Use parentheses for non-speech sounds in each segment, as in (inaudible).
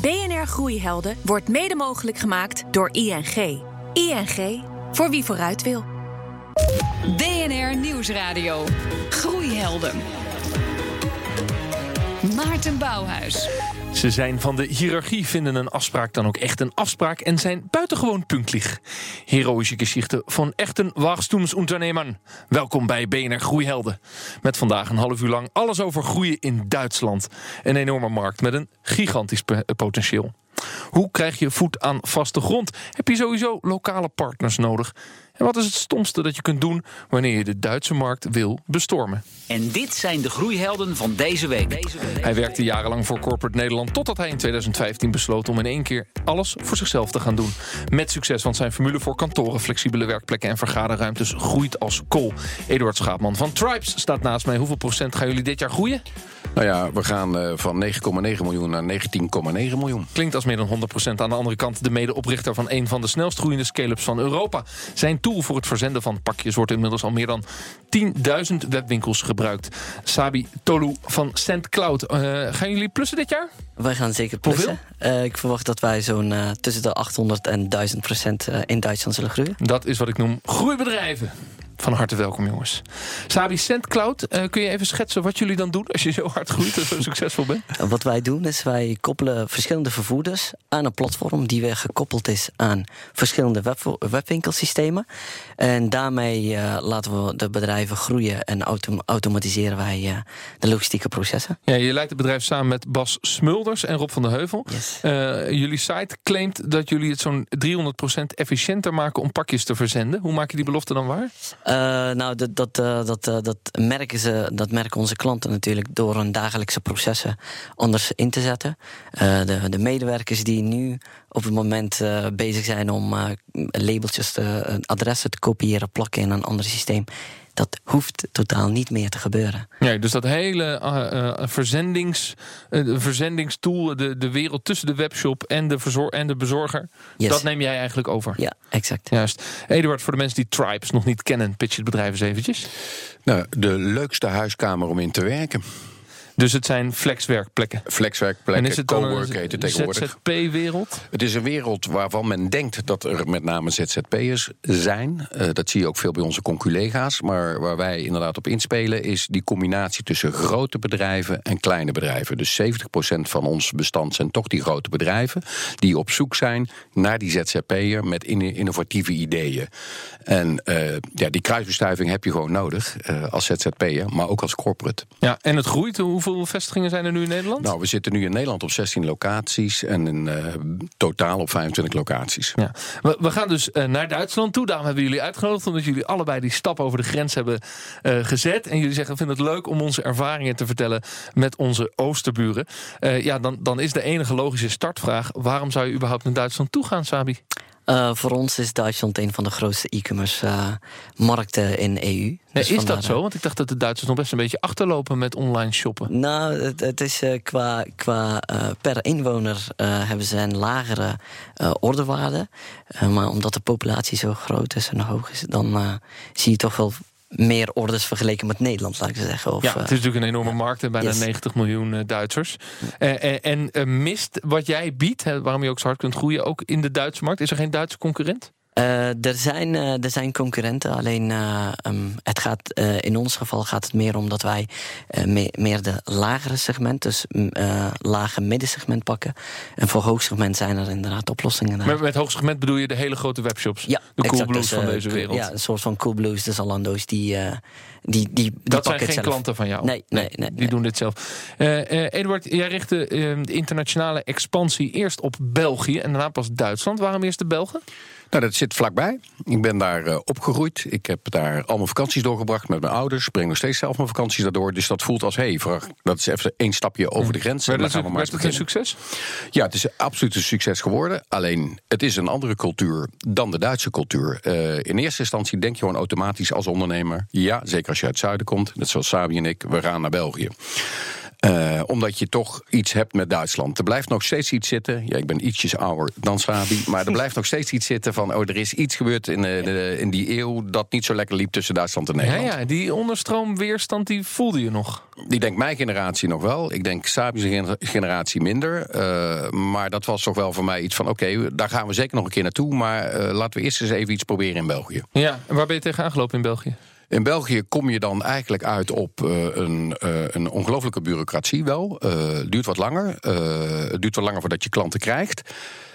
BNR Groeihelden wordt mede mogelijk gemaakt door ING. ING, voor wie vooruit wil. BNR Nieuwsradio. Groeihelden. Maarten Bouwhuis. Ze zijn van de hiërarchie, vinden een afspraak dan ook echt een afspraak en zijn buitengewoon puntlich. Heroïsche geschichten van echten Wachstumsunternehmern. Welkom bij BNR Groeihelden. Met vandaag een half uur lang alles over groeien in Duitsland. Een enorme markt met een gigantisch potentieel. Hoe krijg je voet aan vaste grond? Heb je sowieso lokale partners nodig? En wat is het stomste dat je kunt doen wanneer je de Duitse markt wil bestormen? En dit zijn de groeihelden van deze week. Hij werkte jarenlang voor Corporate Nederland totdat hij in 2015 besloot om in één keer alles voor zichzelf te gaan doen. Met succes, want zijn formule voor kantoren, flexibele werkplekken en vergaderruimtes groeit als kool. Eduard Schaapman van Tribes staat naast mij. Hoeveel procent gaan jullie dit jaar groeien? Nou ja, we gaan uh, van 9,9 miljoen naar 19,9 miljoen. Klinkt als meer dan 100%. Aan de andere kant de medeoprichter van een van de snelst groeiende scale-ups van Europa. Zijn tool voor het verzenden van pakjes wordt inmiddels al meer dan 10.000 webwinkels gebruikt. Sabi Tolu van SendCloud. Uh, gaan jullie plussen dit jaar? Wij gaan zeker plussen. Uh, ik verwacht dat wij zo'n uh, tussen de 800 en 1000 procent in Duitsland zullen groeien. Dat is wat ik noem groeibedrijven. Van harte welkom, jongens. Sabi SendCloud, uh, kun je even schetsen wat jullie dan doen als je zo hard groeit en zo (laughs) succesvol bent? Wat wij doen is wij koppelen verschillende vervoerders aan een platform die weer gekoppeld is aan verschillende web webwinkelsystemen. En daarmee uh, laten we de bedrijven groeien en autom automatiseren wij uh, de logistieke processen. Ja, je leidt het bedrijf samen met Bas Smulders en Rob van der Heuvel. Yes. jullie site claimt dat jullie het zo'n 300% efficiënter maken om pakjes te verzenden. Hoe maak je die belofte dan waar? Uh, nou, dat, dat, uh, dat, uh, dat, merken ze, dat merken onze klanten natuurlijk door hun dagelijkse processen anders in te zetten. de, de medewerkers die nu op het moment bezig zijn om labeltjes, te, adressen te kopiëren, plakken in een ander systeem. Dat hoeft totaal niet meer te gebeuren. Ja, dus dat hele uh, verzendings, uh, verzendingstool, de, de wereld tussen de webshop en de, verzor en de bezorger, yes. dat neem jij eigenlijk over. Ja, exact. Juist. Eduard, voor de mensen die Tribes nog niet kennen, pitch het bedrijf eens eventjes. Nou, de leukste huiskamer om in te werken. Dus het zijn flexwerkplekken. Flexwerkplekken, en is het cowork heet het tegenwoordig. ZZP-wereld? Het is een wereld waarvan men denkt dat er met name ZZP'ers zijn. Uh, dat zie je ook veel bij onze conculega's. Maar waar wij inderdaad op inspelen is die combinatie tussen grote bedrijven en kleine bedrijven. Dus 70% van ons bestand zijn toch die grote bedrijven die op zoek zijn naar die ZZP'er met innovatieve ideeën. En uh, ja, die kruisbestuiving heb je gewoon nodig uh, als ZZP'er, maar ook als corporate. Ja, en het groeit. Hoeveel Hoeveel vestigingen zijn er nu in Nederland? Nou, we zitten nu in Nederland op 16 locaties en in uh, totaal op 25 locaties. Ja. We, we gaan dus uh, naar Duitsland toe. Daarom hebben we jullie uitgenodigd, omdat jullie allebei die stap over de grens hebben uh, gezet. En jullie zeggen: we vinden het leuk om onze ervaringen te vertellen met onze Oosterburen. ja, dan, dan is de enige logische startvraag: waarom zou je überhaupt naar Duitsland toe gaan, Sabi? Uh, voor ons is Duitsland een van de grootste e-commerce uh, markten in de EU. Dus nee, is dat zo? Want ik dacht dat de Duitsers nog best een beetje achterlopen met online shoppen. Nou, het, het is uh, qua, qua per inwoner hebben ze een lagere ordewaarde. maar omdat de populatie zo groot is en hoog is, dan zie je toch wel meer orders vergeleken met Nederland, laat ik zeggen. Of, ja, het is natuurlijk een enorme markt, en bijna yes. 90 miljoen uh, Duitsers. Uh, en uh, mist wat jij biedt, waarom je ook zo hard kunt groeien, ook in de Duitse markt? Is er geen Duitse concurrent? Uh, er, zijn, uh, er zijn concurrenten, alleen uh, um, het gaat, in ons geval gaat het meer om dat wij me meer de lagere segment, dus lage middensegment pakken. En voor hoogsegment zijn er inderdaad oplossingen. Daar. Maar met hoogsegment bedoel je de hele grote webshops? Ja, de dus, Coolblues van deze wereld? Ja, een soort van Coolblues, de Zalando's, die, die, die, die Dat zijn geen zelf. klanten van jou? Nee, nee, nee. nee die nee. doen dit zelf. Eduard, jij richtte de internationale expansie eerst op België en daarna pas Duitsland. Waarom eerst de Belgen? Nou, dat zit vlakbij. Ik ben daar uh, opgegroeid. Ik heb daar al mijn vakanties doorgebracht met mijn ouders. Breng nog steeds zelf mijn vakanties daardoor. Dus dat voelt als, hé, hey, dat is even één stapje over de grens. Maar dat is, was het een succes? Ja, het is absoluut een succes geworden. Alleen, het is een andere cultuur dan de Duitse cultuur. Uh, in eerste instantie denk je gewoon automatisch als ondernemer... ja, zeker als je uit het zuiden komt, net zoals Sabi en ik, we gaan naar België. Eh, omdat je toch iets hebt met Duitsland. Er blijft nog steeds iets zitten. Ja, ik ben ietsjes ouder dan Sabi. Maar er blijft nog steeds iets zitten van. Oh, er is iets gebeurd in, eh, de, in die eeuw. dat niet zo lekker liep tussen Duitsland en Ja, Nederland. ja, die onderstroomweerstand die voelde je nog. Ik denk mijn generatie nog wel. Ik denk Sabi's gener- generatie minder. Eh, maar dat was toch wel voor mij iets van... oké, daar gaan we zeker nog een keer naartoe... maar laten we eerst eens even iets proberen in België. Ja, en waar ben je tegenaan gelopen in België? In België kom je dan eigenlijk uit op eh, een, eh, een ongelofelijke bureaucratie wel. Eh, Het duurt wat langer. Het duurt wat langer voordat je klanten krijgt.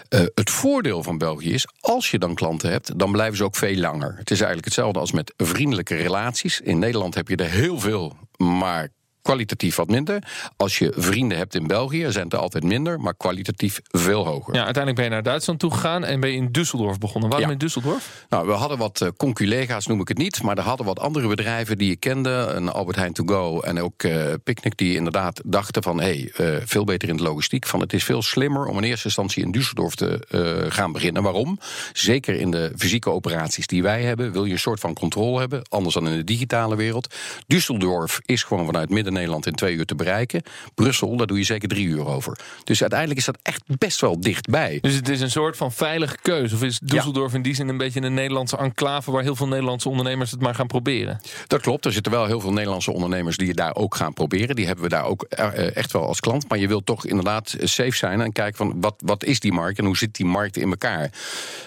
Het voordeel van België is, als je dan klanten hebt, dan blijven ze ook veel langer. Het is eigenlijk hetzelfde als met vriendelijke relaties. In Nederland heb je er heel veel, maar kwalitatief wat minder. Als je vrienden hebt in België, zijn het er altijd minder, maar kwalitatief veel hoger. Ja, uiteindelijk ben je naar Duitsland toe gegaan en ben je in Düsseldorf begonnen. Waarom Ja. in Düsseldorf? Nou, we hadden wat eh, conculega's, noem ik het niet. Maar er hadden wat andere bedrijven die ik kende. Een Albert Heijn To Go en ook eh Picnic. Die inderdaad dachten van... hé, hey, eh, veel beter in de logistiek. Van het is veel slimmer om in eerste instantie in Düsseldorf te gaan beginnen. Waarom? Zeker in de fysieke operaties die wij hebben... wil je een soort van controle hebben. Anders dan in de digitale wereld. Düsseldorf is gewoon vanuit Midden-Nederland in twee uur te bereiken. Brussel, daar doe je zeker drie uur over. Dus uiteindelijk is dat echt best wel dichtbij. Dus het is een soort van veilige keuze. Of is Düsseldorf in die zin een beetje een Nederlandse enclave... waar heel veel Nederlandse ondernemers het maar gaan proberen? Dat klopt. Er zitten wel heel veel Nederlandse ondernemers die het daar ook gaan proberen. Die hebben we daar ook eh, echt wel als klant. Maar je wilt toch inderdaad safe zijn en kijken van wat, wat is die markt en hoe zit die markt in elkaar.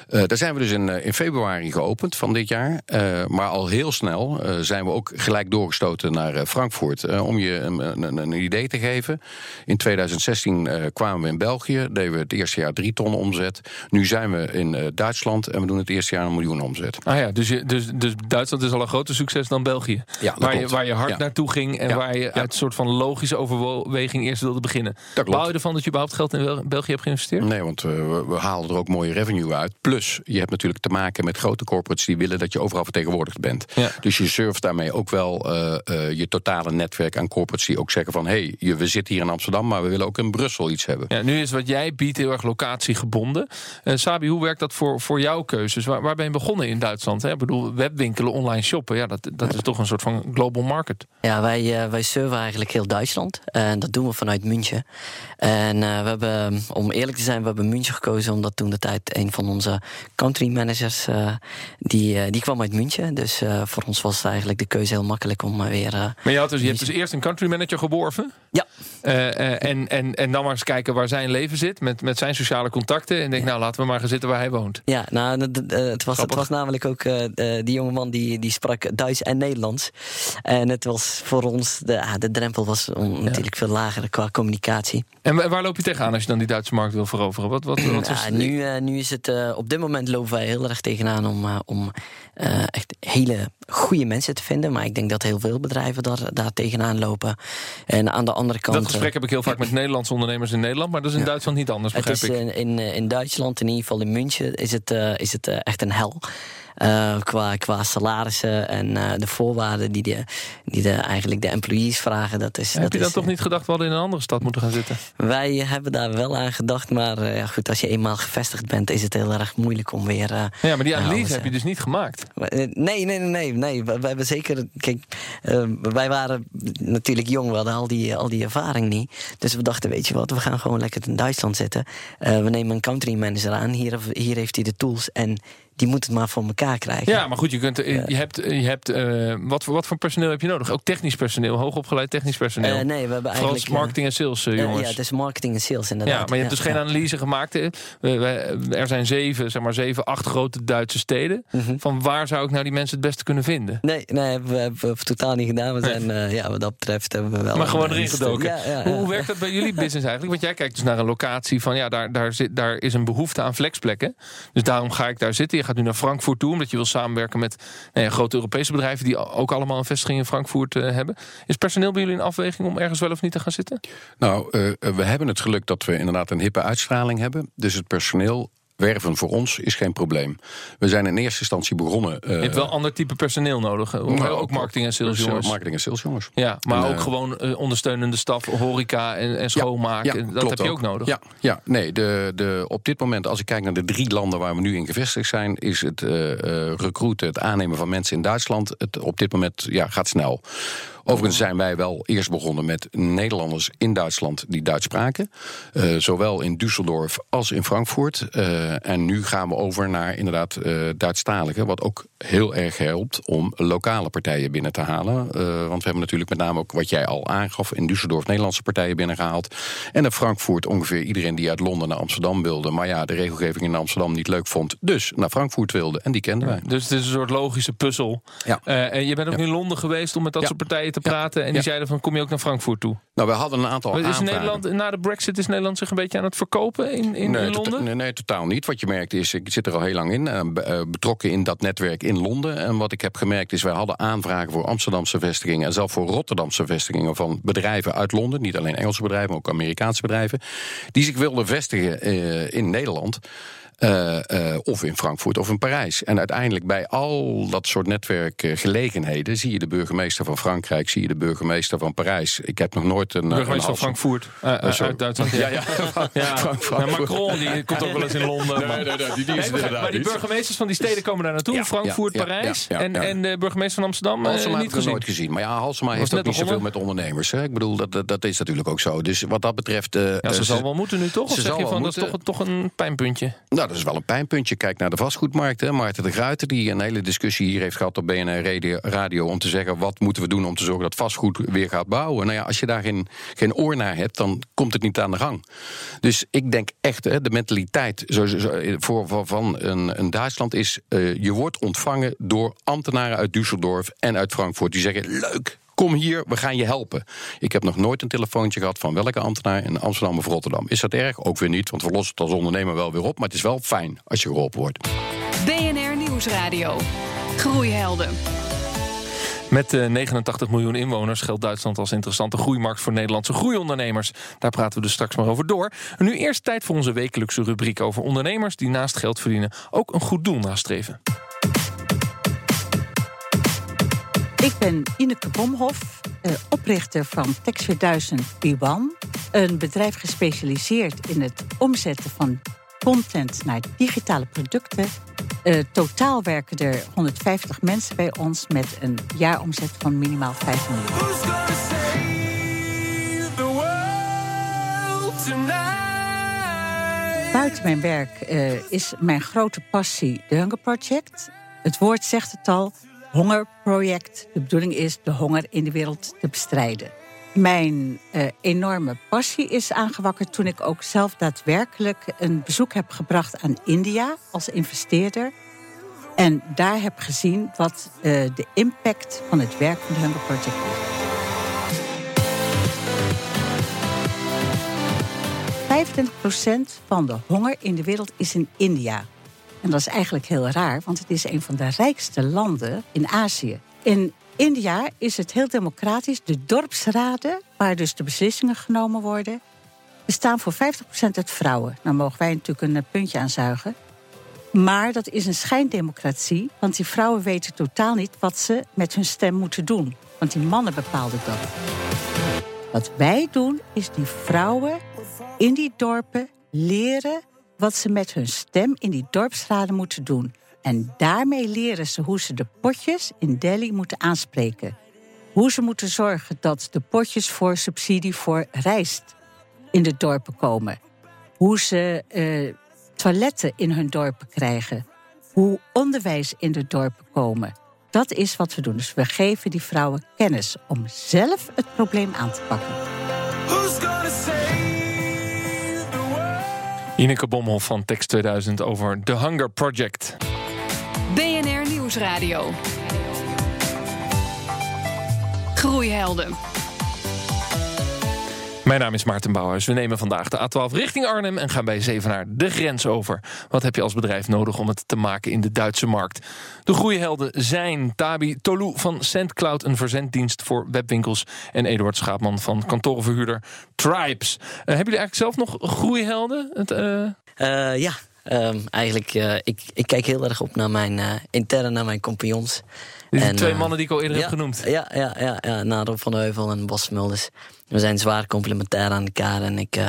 Eh, daar zijn we dus in, eh, in februari geopend van dit jaar. Eh, maar al heel snel eh, zijn we ook gelijk doorgestoten naar eh, Frankfurt. Eh, om je een, een, een idee te geven. In 2016 eh, kwamen we in België. Deden we het eerste jaar drie ton omzet. Nu zijn we in eh, Duitsland en we doen het eerste jaar een miljoen omzet. Ah ja, dus, je, dus, dus Duitsland is al een groter succes dan België. Ja, waar, je, klopt. waar je hard Ja. naartoe ging en Ja. waar je uit een soort van logische overweging eerst wilde beginnen. klopt. Bouw je ervan dat je überhaupt geld in Bel- België hebt geïnvesteerd? Nee, want eh, we, we halen er ook mooie revenue uit. Plus, je hebt natuurlijk te maken met grote corporates die willen dat je overal vertegenwoordigd bent. Dus je surft daarmee ook wel je totale netwerk aan corporates die ook zeggen van hé, hey, we zitten hier in Amsterdam, maar we willen ook in Brussel iets hebben. Ja, nu is wat jij biedt heel erg locatiegebonden. Eh Sabi, hoe werkt dat voor, voor jouw keuzes? Waar, waar ben je begonnen in Duitsland? Hè? Ik bedoel, webwinkelen, online shoppen, ja, dat, dat is toch een soort van global market. Ja, wij, eh, wij serven eigenlijk heel Duitsland. En dat doen we vanuit München. En eh, we hebben, om eerlijk te zijn, we hebben München gekozen... omdat toen de tijd een van onze country managers... eh, die, eh, die kwam uit München. Dus eh, voor ons was eigenlijk de keuze heel makkelijk om maar weer... eh, Maar je, had dus, je hebt dus eerst een country manager geworven. ja, en, en, en dan maar eens kijken waar zijn leven zit. Met, met zijn sociale contacten. En denk, nou laten we maar gaan zitten waar hij woont. Ja, nou, eh, het, was, het was namelijk ook eh, eh, die jongeman die, die sprak Duits en Nederlands. En het was voor ons, de, ah, de drempel was natuurlijk veel lager qua communicatie. En wa- waar loop je tegenaan als je dan die Duitse markt wil veroveren? Wat, wat, wat is- Ja, nu, eh, nu is het, eh, op dit moment lopen wij heel erg tegenaan om, eh, om eh, echt hele goede mensen te vinden. Maar ik denk dat heel veel bedrijven daar, daar tegenaan lopen. En aan de andere kant. Gesprek heb ik heel vaak met Nederlandse ondernemers in Nederland. Maar dat is in Duitsland niet anders, Het begrijp is ik. in, in, in Duitsland, in ieder geval in München, is het, eh, is het eh, echt een hel. Eh, qua, qua salarissen en eh, de voorwaarden die, de, die de, eigenlijk de employees vragen. Dat is, heb dat je dan is, toch niet gedacht, we hadden in een andere stad moeten gaan zitten? Wij hebben daar wel aan gedacht, maar eh, ja, goed, als je eenmaal gevestigd bent, is het heel erg moeilijk om weer. eh, Ja, maar die analyse heb eh, je dus niet gemaakt. eh, Nee, nee, nee, nee. nee. We, we hebben zeker. Kijk, eh, wij waren natuurlijk jong, we hadden al die, al die ervaring niet. Dus we dachten, weet je wat, we gaan gewoon lekker in Duitsland zitten. Eh, we nemen een country manager aan. Hier, hier heeft hij de tools en die moet het maar voor elkaar krijgen. Ja, maar goed, je, kunt, eh, je hebt, je hebt eh, wat, voor, wat voor personeel heb je nodig? Ook technisch personeel, hoogopgeleid technisch personeel. Eh, nee, we hebben eigenlijk. eh, marketing en sales, eh, eh, jongens. ja, het is marketing en sales inderdaad. Ja, maar je hebt dus geen analyse gemaakt. Er zijn zeven, zeg maar zeven, acht grote Duitse steden. Mhm. Van waar zou ik nou die mensen het beste kunnen vinden? Nee, nee, we hebben we totaal niet gedaan. We zijn, eh, ja, wat dat betreft hebben we wel. Maar gewoon erin gedoken. Ja, ja, Hoe, ja. hoe werkt dat bij jullie (laughs) business eigenlijk? Want jij kijkt dus naar een locatie van ja, daar, daar, zit, daar is een behoefte aan flexplekken. Dus daarom ga ik daar zitten. Je gaat nu naar Frankfurt toe, omdat je wil samenwerken met nou grote Europese bedrijven die ook allemaal een vestiging in Frankfurt eh, hebben. Is personeel bij jullie in afweging om ergens wel of niet te gaan zitten? Nou, eh, we hebben het geluk dat we inderdaad een hippe uitstraling hebben. Dus het personeel werven voor ons is geen probleem. We zijn in eerste instantie begonnen. eh, Je hebt wel een ander type personeel nodig. hè? maar ook marketing en sales eh, jongens. Marketing en sales jongens. Ja, maar En, ook eh, gewoon eh, ondersteunende staf, horeca en, en schoonmaken. dat heb je ook nodig. Ja, ja nee, de, de, op dit moment, als ik kijk naar de drie landen waar we nu in gevestigd zijn, is het eh eh recruiten, het aannemen van mensen in Duitsland, het op dit moment ja, gaat snel. Overigens zijn wij wel eerst begonnen met Nederlanders in Duitsland die Duits spraken. Eh, zowel in Düsseldorf als in Frankfurt. Eh, en nu gaan we over naar inderdaad eh Duitsstaligen. Wat ook heel erg helpt om lokale partijen binnen te halen. Want we hebben natuurlijk met name ook wat jij al aangaf... in Düsseldorf Nederlandse partijen binnengehaald. En in Frankfurt ongeveer iedereen die uit Londen naar Amsterdam wilde. Maar ja, de regelgeving in Amsterdam niet leuk vond. Dus naar Frankfurt wilde. En die kenden wij. Dus het is een soort logische puzzel. Ja. En je bent ook Ja. in Londen geweest om met dat Ja. soort partijen te Praten. En die zeiden van, kom je ook naar Frankfurt toe? Nou, we hadden een aantal Maar is aanvragen. Nederland, na de brexit is Nederland zich een beetje aan het verkopen in, in, nee, in Londen? nee, nee, totaal niet. Wat je merkt is, ik zit er al heel lang in, eh, eh, betrokken in dat netwerk in Londen. En wat ik heb gemerkt is, wij hadden aanvragen voor Amsterdamse vestigingen en zelfs voor Rotterdamse vestigingen van bedrijven uit Londen. Niet alleen Engelse bedrijven, maar ook Amerikaanse bedrijven. Die zich wilden vestigen eh, in Nederland. Eh, eh, of in Frankfurt of in Parijs. En uiteindelijk bij al dat soort netwerkgelegenheden zie je de burgemeester van Frankrijk, zie je de burgemeester van Parijs. Ik heb nog nooit een. Burgemeester van Frankfurt, sorry. uit Duitsland. Ja, ja. (laughs) Ja, Macron die komt ook wel eens in Londen. maar- nee, nee, die- die is Nee, maar die burgemeesters van die steden komen daar naartoe. Frankfurt, Parijs. en, en de burgemeester van Amsterdam Halsema heb niet gezien. nooit gezien. Maar ja, Halsema heeft ook niet zoveel met ondernemers. Hè. Ik bedoel, dat, dat, dat is natuurlijk ook zo. Dus wat dat betreft... Ja, ze zal wel moeten nu toch? Of ze zeg je van, dat is toch, toch een pijnpuntje? Nou, dat is wel een pijnpuntje. Kijk naar de vastgoedmarkt. Hè. Maarten de Gruiter, die een hele discussie hier heeft gehad op BNR Radio, om te zeggen, wat moeten we doen om te zorgen dat vastgoed weer gaat bouwen? Nou ja, als je daar geen, geen oor naar hebt, dan komt het niet aan de gang. Dus ik denk echt, hè, de mentaliteit zo, voor- van een, een Duitsland is... eh, je wordt ontvangen door ambtenaren uit Düsseldorf en uit Frankfurt. Die zeggen, leuk, Kom hier, we gaan je helpen. Ik heb nog nooit een telefoontje gehad van welke ambtenaar in Amsterdam of Rotterdam. Is dat erg? Ook weer niet, want we lossen het als ondernemer wel weer op. Maar het is wel fijn als je geholpen wordt. BNR Nieuwsradio. Groeihelden. Met eh, 89 miljoen inwoners geldt Duitsland als interessante groeimarkt voor Nederlandse groeiondernemers. Daar praten we dus straks maar over door. En nu eerst tijd voor onze wekelijkse rubriek over ondernemers die naast geld verdienen ook een goed doel nastreven. Ik ben Ineke Bomhoff, eh, oprichter van Tex 2000 B1. Een bedrijf gespecialiseerd in het omzetten van content naar digitale producten. Eh, totaal werken er 150 mensen bij ons met een jaaromzet van minimaal 5 miljoen. Buiten mijn werk eh, is mijn grote passie de Hunger Project. Het woord zegt het al, hongerproject. De bedoeling is de honger in de wereld te bestrijden. Mijn eh, enorme passie is aangewakkerd toen ik ook zelf daadwerkelijk een bezoek heb gebracht aan India als investeerder. En daar heb gezien wat eh, de impact van het werk van de Hunger Project is. 25% van de honger in de wereld is in India. En dat is eigenlijk heel raar, want het is een van de rijkste landen in Azië. In India is het heel democratisch. De dorpsraden, waar dus de beslissingen genomen worden, bestaan voor 50% uit vrouwen. Nou mogen wij natuurlijk een eh, puntje aanzuigen. Maar dat is een schijndemocratie, want die vrouwen weten totaal niet wat ze met hun stem moeten doen. Want die mannen bepaalden dat. Wat wij doen, is die vrouwen in die dorpen leren wat ze met hun stem in die dorpsraden moeten doen. En daarmee leren ze hoe ze de potjes in Delhi moeten aanspreken. Hoe ze moeten zorgen dat de potjes voor subsidie voor rijst in de dorpen komen. Hoe ze eh, toiletten in hun dorpen krijgen. Hoe onderwijs in de dorpen komen. Dat is wat we doen. Dus we geven die vrouwen kennis om zelf het probleem aan te pakken. Ineke Bomhoff van Tex 2000 over The Hunger Project. BNR Nieuwsradio. Groeihelden. Mijn naam is Maarten Bouwhuis. We nemen vandaag de A12 richting Arnhem en gaan bij Zevenaar de grens over. Wat heb je als bedrijf nodig om het te maken in de Duitse markt? De groeihelden zijn Tabi Tolu van SendCloud, een verzenddienst voor webwinkels, en Eduard Schaapman van kantorenverhuurder Tribes. Eh, hebben jullie eigenlijk zelf nog groeihelden? Het, eh, Eh, ja, ehm, eigenlijk, eh, ik, ik kijk heel erg op naar mijn uh, interne, naar mijn compagnons. die twee eh, mannen die ik al eerder ja, heb genoemd. Ja, ja, ja, ja na Rob van Heuvel en Bas Smulders. We zijn zwaar complementair aan elkaar en ik,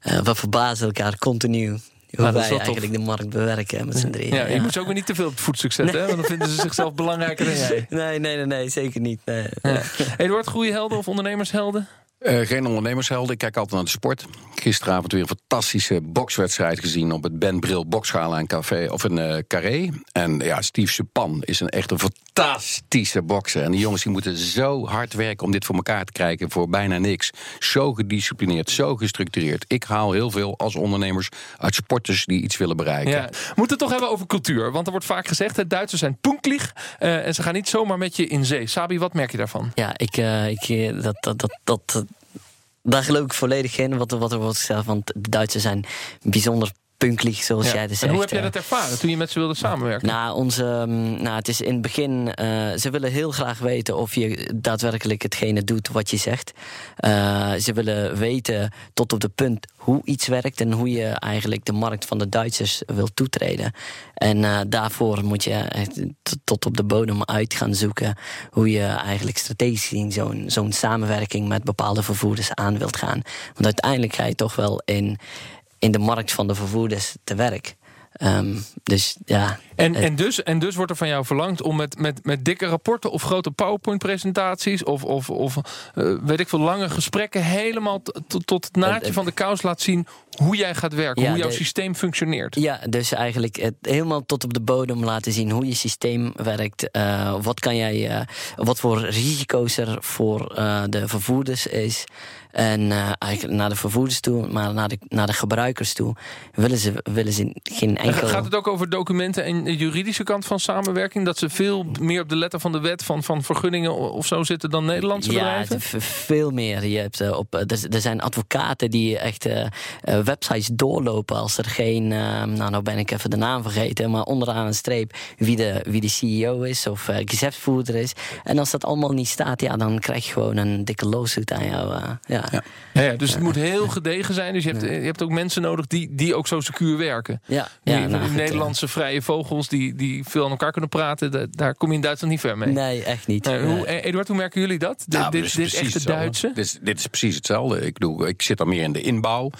we verbazen elkaar continu. hoe is wij tof. eigenlijk de markt bewerken met z'n drieën. Ja, je moet ze ook weer niet te veel op het voetstuk zetten, hè, want dan vinden ze zichzelf belangrijker dan (laughs) jij. Nee, nee, nee, nee, zeker niet. Nee. Ja. Eduard, groeihelden of ondernemershelden? Eh, geen ondernemershelden. Ik kijk altijd naar de sport. Gisteravond weer een fantastische bokswedstrijd gezien op het Ben Bril Boksgala in Café of in eh, Carré. En ja, Steve Supan is een echt een fantastische bokser. En die jongens die moeten zo hard werken om dit voor elkaar te krijgen voor bijna niks. Zo gedisciplineerd, zo gestructureerd. Ik haal heel veel als ondernemers uit sporters die iets willen bereiken. Ja. We moeten het toch hebben over cultuur. Want er wordt vaak gezegd, de Duitsers zijn punktlich eh, en ze gaan niet zomaar met je in zee. Sabi, wat merk je daarvan? Ja, ik, eh, ik, eh, dat, dat, dat, dat, daar geloof ik volledig in, wat, er- wat er wordt gezegd. Want de Duitsers zijn bijzonder punklig, zoals Ja. jij en zegt. hoe heb jij dat ervaren toen je met ze wilde samenwerken? Nou, onze, mm, nou, het is in het begin. eh, ze willen heel graag weten of je daadwerkelijk hetgene doet wat je zegt. Eh, ze willen weten tot op de punt hoe iets werkt en hoe je eigenlijk de markt van de Duitsers wil toetreden. En eh, daarvoor moet je echt tot op de bodem uit gaan zoeken hoe je eigenlijk strategisch gezien zo'n zo'n samenwerking met bepaalde vervoerders aan wilt gaan. Want uiteindelijk ga je toch wel in, in de markt van de vervoerders te werk. Ehm, dus ja. En, en, dus, en dus wordt er van jou verlangd om met, met, met dikke rapporten of grote PowerPoint-presentaties of, of, of eh, weet ik veel, lange gesprekken helemaal tot- het naadje van de kous laat zien hoe jij gaat werken, Ja, hoe jouw de- systeem functioneert. Ja, dus eigenlijk het helemaal tot op de bodem laten zien hoe je systeem werkt. eh, wat kan jij, eh, wat voor risico's er voor de vervoerders is. En eigenlijk naar de vervoerders toe, maar naar de, naar de gebruikers toe, willen ze, willen ze geen En enkel. Gaat het ook over documenten en de juridische kant van samenwerking? Dat ze veel meer op de letter van de wet van, van vergunningen of zo zitten dan Nederlandse ja, bedrijven? v- veel meer. Je hebt, eh, op, eh, er, er zijn advocaten die echt eh, websites doorlopen als er geen. eh, nou, nou ben ik even de naam vergeten, maar onderaan een streep wie de, wie de CEO is of uh, is. En als dat allemaal niet staat, ja, dan krijg je gewoon een dikke lawsuit aan jou. ja. Ja. Ja, ja, dus het moet heel gedegen zijn. Dus je hebt, je hebt ook mensen nodig die, die ook zo secuur werken. Ja, Die, ja, nou, eh, Nederlandse vrije vogels die, die veel aan elkaar kunnen praten. da- Daar kom je in Duitsland niet ver mee. Nee, echt niet. Hoe, Nee. eh, Eduard, hoe merken jullie dat? Dit, Nou, dit, dit is dit precies echte hetzelfde. Duitse? Dit is, dit is precies hetzelfde. Ik, bedoel, ik zit dan meer in de inbouw.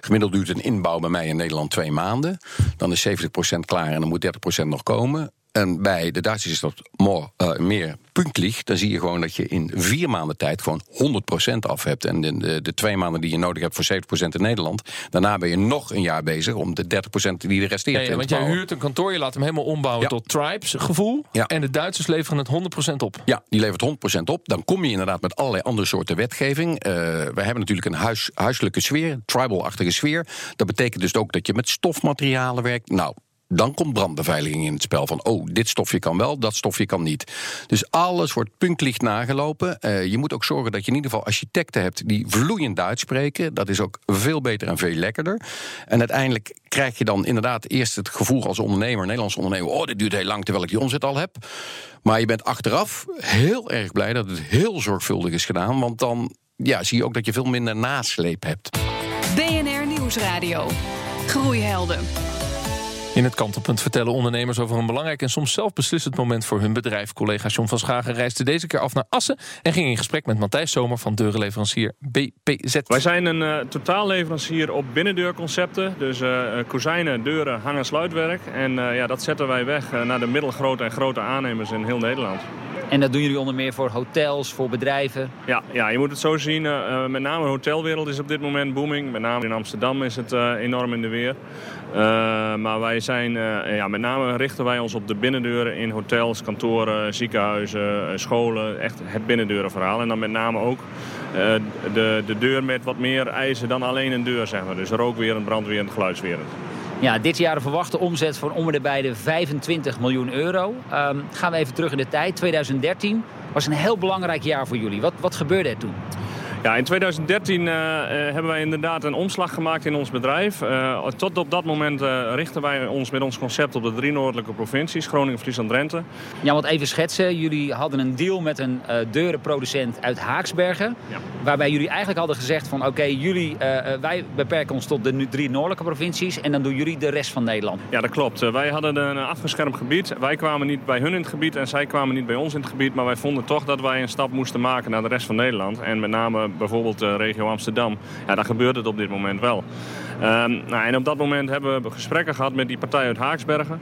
Gemiddeld duurt een inbouw bij mij in Nederland twee maanden. Dan is 70% klaar en dan moet 30% nog komen. En bij de Duitsers is dat more, eh, meer punktlich. Dan zie je gewoon dat je in vier maanden tijd gewoon 100% af hebt. En de, de, de twee maanden die je nodig hebt voor 70% in Nederland. Daarna ben je nog een jaar bezig om de 30% die er resteert Ja, ja, want jij huurt een kantoor, je laat hem helemaal ombouwen Ja. tot tribes gevoel. Ja. En de Duitsers leveren het 100% op. Ja, die levert 100% op. Dan kom je inderdaad met allerlei andere soorten wetgeving. Eh, we hebben natuurlijk een huis, huiselijke sfeer, een tribal-achtige sfeer. Dat betekent dus ook dat je met stofmaterialen werkt. Nou. Dan komt brandbeveiliging in het spel. Van, oh, dit stofje kan wel, dat stofje kan niet. Dus alles wordt punktlicht nagelopen. Eh, je moet ook zorgen dat je in ieder geval architecten hebt... die vloeiend Duits spreken. Dat is ook veel beter en veel lekkerder. En uiteindelijk krijg je dan inderdaad eerst het gevoel als ondernemer... Nederlands ondernemer, oh, dit duurt heel lang terwijl ik die omzet al heb. Maar je bent achteraf heel erg blij dat het heel zorgvuldig is gedaan. Want dan ja, zie je ook dat je veel minder nasleep hebt. BNR Nieuwsradio. Groeihelden. In het kantelpunt vertellen ondernemers over een belangrijk en soms zelf beslissend moment voor hun bedrijf. Collega John van Schagen reisde deze keer af naar Assen en ging in gesprek met Matthijs Zomer van deurenleverancier BPZ. Wij zijn een eh, totaalleverancier op binnendeurconcepten. Dus eh, eh, kozijnen, deuren, hang- en sluitwerk. En eh, ja, dat zetten wij weg naar de middelgrote en grote aannemers in heel Nederland. En dat doen jullie onder meer voor hotels, voor bedrijven. Ja, ja je moet het zo zien. met name de hotelwereld is op dit moment booming. Met name in Amsterdam is het eh, enorm in de weer. Eh, maar wij zijn, eh, ja, met name richten wij ons op de binnendeuren in hotels, kantoren, ziekenhuizen, eh, scholen. Echt het binnendeurenverhaal. En dan met name ook de, de deur met wat meer eisen dan alleen een deur, zeg maar. Dus rookwerend, brandwerend, geluidswerend. Ja, dit jaar de verwachte omzet van om de bij de 25 miljoen euro. Ehm, gaan we even terug in de tijd. 2013 was een heel belangrijk jaar voor jullie. Wat, wat gebeurde er toen? Ja, in 2013 eh, eh, hebben wij inderdaad een omslag gemaakt in ons bedrijf. Eh, tot op dat moment eh, richten wij ons met ons concept op de drie noordelijke provincies. Groningen, Friesland, Drenthe. Ja, want even schetsen. Jullie hadden een deal met een deurenproducent uit Haaksbergen. Ja. Waarbij jullie eigenlijk hadden gezegd van... oké, jullie, wij beperken ons tot de drie noordelijke provincies... en dan doen jullie de rest van Nederland. Ja, dat klopt. Wij hadden een afgeschermd gebied. Wij kwamen niet bij hun in het gebied en zij kwamen niet bij ons in het gebied. Maar wij vonden toch dat wij een stap moesten maken naar de rest van Nederland. En met name bijvoorbeeld de regio Amsterdam, ja, dan gebeurt het op dit moment wel. Ehm, nou, en op dat moment hebben we gesprekken gehad met die partij uit Haaksbergen.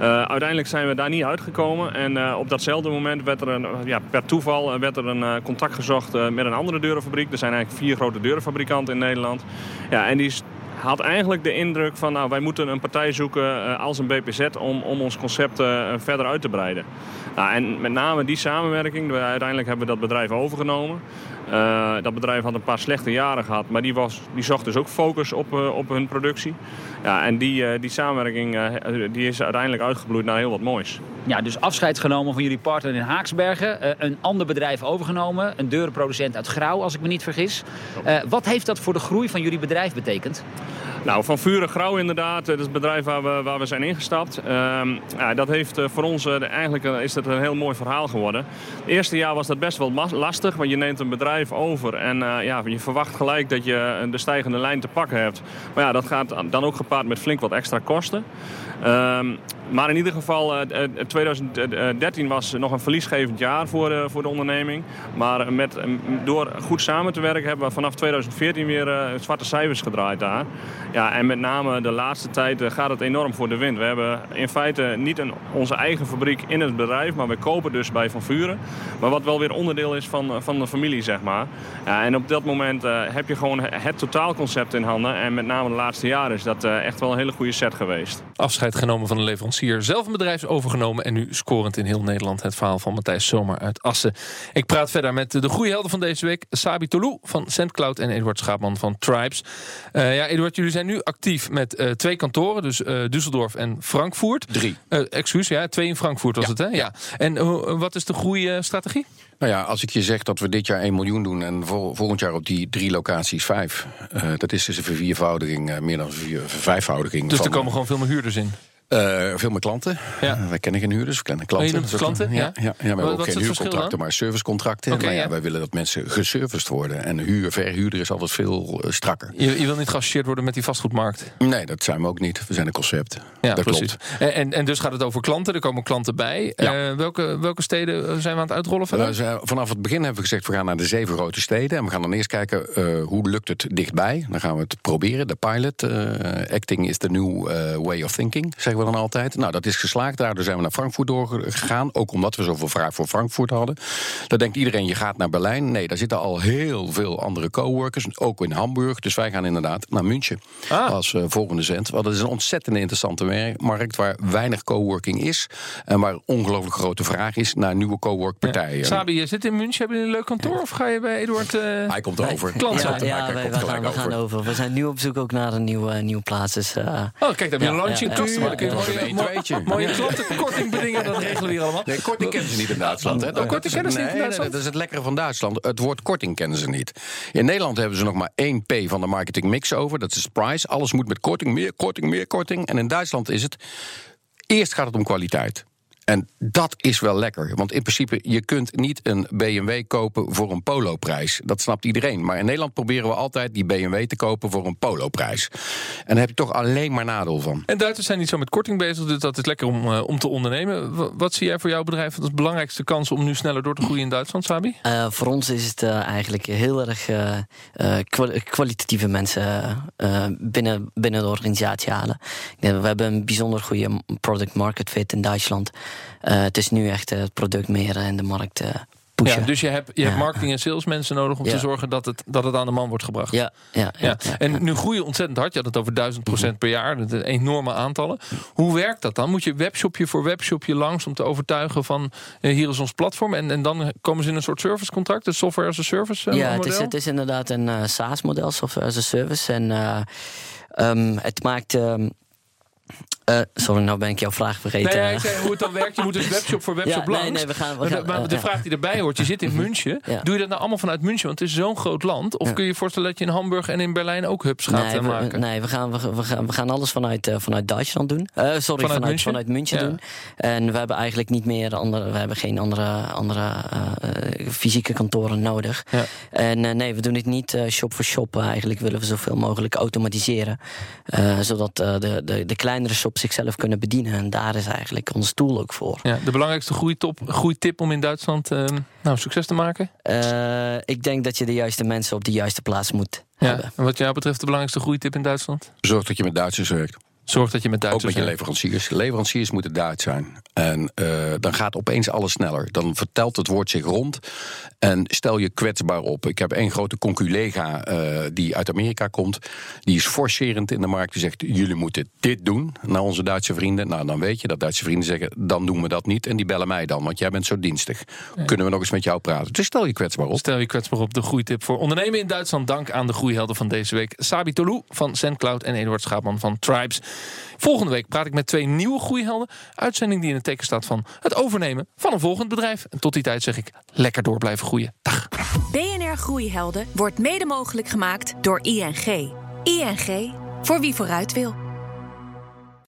Uh, uiteindelijk zijn we daar niet uitgekomen. En op datzelfde moment werd er ja, per toeval werd er een contact gezocht met een andere deurenfabriek. Er zijn eigenlijk vier grote deurenfabrikanten in Nederland. Ja, en die had eigenlijk de indruk van nou, wij moeten een partij zoeken als een BPZ om, om ons concept verder uit te breiden. Nou, en met name die samenwerking, uiteindelijk hebben we dat bedrijf overgenomen. Uh, dat bedrijf had een paar slechte jaren gehad, maar die, was, die zocht dus ook focus op, op hun productie. Ja, en die, uh, die samenwerking die is uiteindelijk uitgebloeid naar heel wat moois. Ja, dus afscheid genomen van jullie partner in Haaksbergen. een ander bedrijf overgenomen, een deurenproducent uit Grauw, als ik me niet vergis. wat heeft dat voor de groei van jullie bedrijf betekend? Nou, van Vuren Grauw inderdaad, dat is het bedrijf waar we, waar we zijn ingestapt. Ehm, ja, dat heeft voor ons, eigenlijk is dat een heel mooi verhaal geworden. Het eerste jaar was dat best wel lastig, want je neemt een bedrijf over. En ja, je verwacht gelijk dat je de stijgende lijn te pakken hebt. Maar ja, dat gaat dan ook gepaard met flink wat extra kosten. Um, maar in ieder geval, uh, 2013 was nog een verliesgevend jaar voor, uh, voor de onderneming. Maar met, door goed samen te werken hebben we vanaf 2014 weer zwarte cijfers gedraaid daar. Ja, en met name de laatste tijd gaat het enorm voor de wind. We hebben in feite niet een, onze eigen fabriek in het bedrijf, maar we kopen dus bij Van Vuren. Maar wat wel weer onderdeel is van, van de familie, zeg maar. Ja, en op dat moment heb je gewoon het totaalconcept in handen. En met name de laatste jaren is dat echt wel een hele goede set geweest. Afscheid genomen van de leverancier zelf een bedrijf overgenomen en nu scorend in heel Nederland. Het verhaal van Matthijs Zomer uit Assen. Ik praat verder met de goede helden van deze week. Sabi Tolou van SendCloud en Eduard Schaapman van Tribes. Uh, ja, Eduard, jullie zijn nu actief met uh, twee kantoren. Dus uh, Düsseldorf en Frankfurt. Drie. excuus, ja, twee in Frankfurt was ja. het, hè? Ja. En wat is de groeistrategie? Nou ja, als ik je zeg dat we dit jaar 1 miljoen doen en vol, volgend jaar op die drie locaties 5. dat is dus een verviervoudiging, meer dan een vervijfvoudiging. Dus er komen gewoon veel meer huurders in? Uh, veel meer klanten. Ja. wij kennen geen huurders, we kennen klanten. Oh, klanten? Ja, ja. ja, we hebben ook geen huurcontracten, maar servicecontracten. Okay, maar ja, wij willen dat mensen geserviced worden. En huur, verhuurder is altijd veel uh, strakker. Je, je wil niet geassocieerd worden met die vastgoedmarkt? Nee, dat zijn we ook niet. We zijn een concept. Ja, dat precies. En, en, en, dus gaat het over klanten, er komen klanten bij. Welke, welke steden zijn we aan het uitrollen vanaf? vanaf het begin hebben we gezegd, we gaan naar de zeven grote steden. En we gaan dan eerst kijken, hoe lukt het dichtbij? Dan gaan we het proberen, de pilot. acting is the new way of thinking, zeggen we dan altijd. Nou, dat is geslaagd. Daardoor zijn we naar Frankfurt doorgegaan. Ook omdat we zoveel vraag voor Frankfurt hadden. Daar denkt iedereen, je gaat naar Berlijn. Nee, daar zitten al heel veel andere coworkers. Ook in Hamburg. Dus wij gaan inderdaad naar München ah. als uh, volgende zend. Want dat is een ontzettend interessante markt waar weinig coworking is. En waar ongelooflijk grote vraag is naar nieuwe coworkpartijen. Ja. Sabi, je zit in München. Heb je een leuk kantoor? Of ga je bij Eduard... Uh... Hij komt over. Klant ja, ja, wij, wij gaan, we gaan over. We zijn nu op zoek ook naar een nieuwe, nieuwe plaats. Dus, uh, oh, kijk, daar heb je een ja, tweetje. Mooie klantenkorting bedingen, dat regelen we hier allemaal. Nee, korting kennen ze niet in Duitsland. Hè? Oh, korting kennen ze niet in Duitsland? Dat is het lekkere van Duitsland. Het woord korting kennen ze niet. In Nederland hebben ze nog maar één P van de marketing mix over. Dat is price. Alles moet met korting, meer korting, meer korting. En in Duitsland is het... Eerst gaat het om kwaliteit. En dat is wel lekker. Want in principe, je kunt niet een BMW kopen voor een poloprijs. Dat snapt iedereen. Maar in Nederland proberen we altijd die BMW te kopen voor een poloprijs. En daar heb je toch alleen maar nadeel van. En Duitsers zijn niet zo met korting bezig, dus dat is lekker om, uh, om te ondernemen. Wat zie jij voor jouw bedrijf als belangrijkste kans om nu sneller door te groeien in Duitsland, Sabi? Uh, voor ons is het uh, eigenlijk heel erg kwalitatieve mensen binnen, binnen de organisatie halen. we hebben een bijzonder goede product market fit in Duitsland. Uh, het is nu echt het product meer in de markt pushen. Ja, dus je hebt, je hebt marketing- en salesmensen nodig om te zorgen dat het, dat het aan de man wordt gebracht. Ja, ja, ja, En nu groeien ontzettend hard. Je had het over duizend procent per jaar. Dat zijn enorme aantallen. Hoe werkt dat dan? Moet je webshopje voor webshopje langs om te overtuigen van hier is ons platform. En, en dan komen ze in een soort servicecontract, een software as a service Ja, het is, het is inderdaad een SaaS-model, software as a service. En um, het maakt. Um, uh, sorry, nou ben ik jouw vraag vergeten. Nee, ik zei hoe het dan werkt. Je moet dus webshop voor webshop ja, langs. Nee, nee, we gaan, we gaan, maar de, de vraag die erbij hoort, je zit in (laughs) München. Doe je dat nou allemaal vanuit München? Want het is zo'n groot land. Of kun je je voorstellen dat je in Hamburg en in Berlijn ook hubs gaat nee, maken? Nee, we gaan, we, we, gaan, we gaan alles vanuit, uh, vanuit Duitsland doen. Sorry, vanuit, vanuit München, vanuit München doen. En we hebben eigenlijk niet meer andere... We hebben geen andere, andere fysieke kantoren nodig. En nee, we doen het niet shop voor shop. eigenlijk willen we zoveel mogelijk automatiseren. zodat de, de, de kleinere shop op zichzelf kunnen bedienen. En daar is eigenlijk ons doel ook voor. Ja, de belangrijkste groeitop, groeitip om in Duitsland uh, nou, succes te maken? Uh, ik denk dat je de juiste mensen op de juiste plaats moet ja. hebben. En wat jou betreft de belangrijkste groeitip in Duitsland? Zorg dat je met Duitsers werkt. Zorg dat je met Duitsers Ook met je leveranciers. Leveranciers moeten Duits zijn. En uh, dan gaat opeens alles sneller. Dan vertelt het woord zich rond. En stel je kwetsbaar op. Ik heb één grote conculega uh, die uit Amerika komt. Die is forcerend in de markt. Die zegt: Jullie moeten dit doen naar onze Duitse vrienden. Nou, dan weet je dat Duitse vrienden zeggen: Dan doen we dat niet. En die bellen mij dan, want jij bent zo dienstig. Kunnen we nog eens met jou praten? Dus stel je kwetsbaar op. Stel je kwetsbaar op. De groeitip voor ondernemen in Duitsland. Dank aan de groeihelden van deze week: Sabi Tolou van SendCloud en Eduard Schaapman van Tribes. Volgende week praat ik met twee nieuwe groeihelden. Uitzending die in het teken staat van het overnemen van een volgend bedrijf. En tot die tijd zeg ik lekker door blijven groeien. Dag. BNR Groeihelden wordt mede mogelijk gemaakt door ING. ING, voor wie vooruit wil.